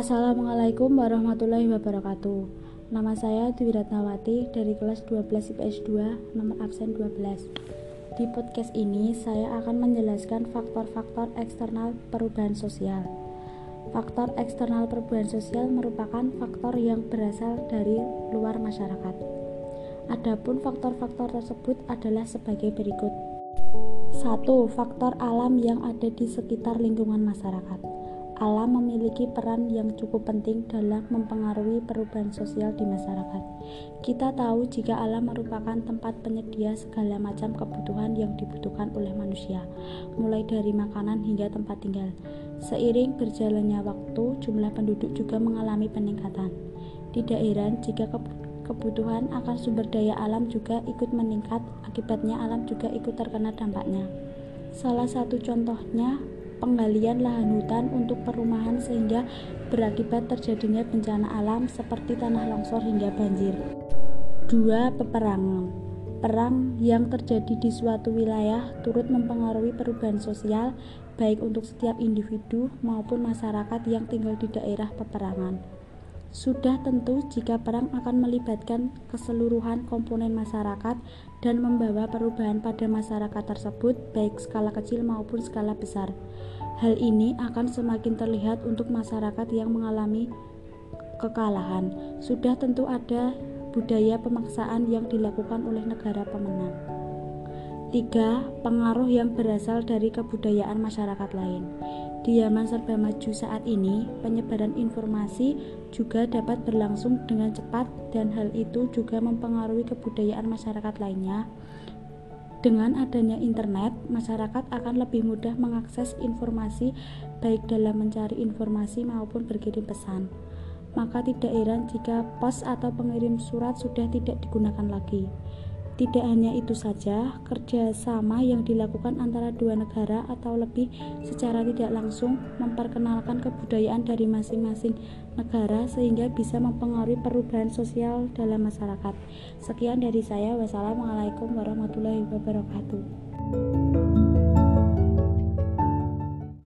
Assalamualaikum warahmatullahi wabarakatuh. Nama saya Dwi Ratnawati dari kelas 12 IPS 2, nomor absen 12. Di podcast ini saya akan menjelaskan faktor-faktor eksternal perubahan sosial. Faktor eksternal perubahan sosial merupakan faktor yang berasal dari luar masyarakat. Adapun faktor-faktor tersebut adalah sebagai berikut. 1. Faktor alam yang ada di sekitar lingkungan masyarakat alam memiliki peran yang cukup penting dalam mempengaruhi perubahan sosial di masyarakat. Kita tahu jika alam merupakan tempat penyedia segala macam kebutuhan yang dibutuhkan oleh manusia, mulai dari makanan hingga tempat tinggal. Seiring berjalannya waktu, jumlah penduduk juga mengalami peningkatan. Tidak heran jika kebutuhan akan sumber daya alam juga ikut meningkat, akibatnya alam juga ikut terkena dampaknya. Salah satu contohnya penggalian lahan hutan untuk perumahan sehingga berakibat terjadinya bencana alam seperti tanah longsor hingga banjir. 2. Peperangan Perang yang terjadi di suatu wilayah turut mempengaruhi perubahan sosial baik untuk setiap individu maupun masyarakat yang tinggal di daerah peperangan. Sudah tentu jika perang akan melibatkan keseluruhan komponen masyarakat dan membawa perubahan pada masyarakat tersebut baik skala kecil maupun skala besar. Hal ini akan semakin terlihat untuk masyarakat yang mengalami kekalahan. Sudah tentu ada budaya pemaksaan yang dilakukan oleh negara pemenang. 3. Pengaruh yang berasal dari kebudayaan masyarakat lain. Di zaman serba maju saat ini, penyebaran informasi juga dapat berlangsung dengan cepat dan hal itu juga mempengaruhi kebudayaan masyarakat lainnya. Dengan adanya internet, masyarakat akan lebih mudah mengakses informasi baik dalam mencari informasi maupun berkirim pesan. Maka tidak heran jika pos atau pengirim surat sudah tidak digunakan lagi. Tidak hanya itu saja, kerjasama yang dilakukan antara dua negara atau lebih secara tidak langsung memperkenalkan kebudayaan dari masing-masing negara sehingga bisa mempengaruhi perubahan sosial dalam masyarakat. Sekian dari saya. Wassalamualaikum warahmatullahi wabarakatuh.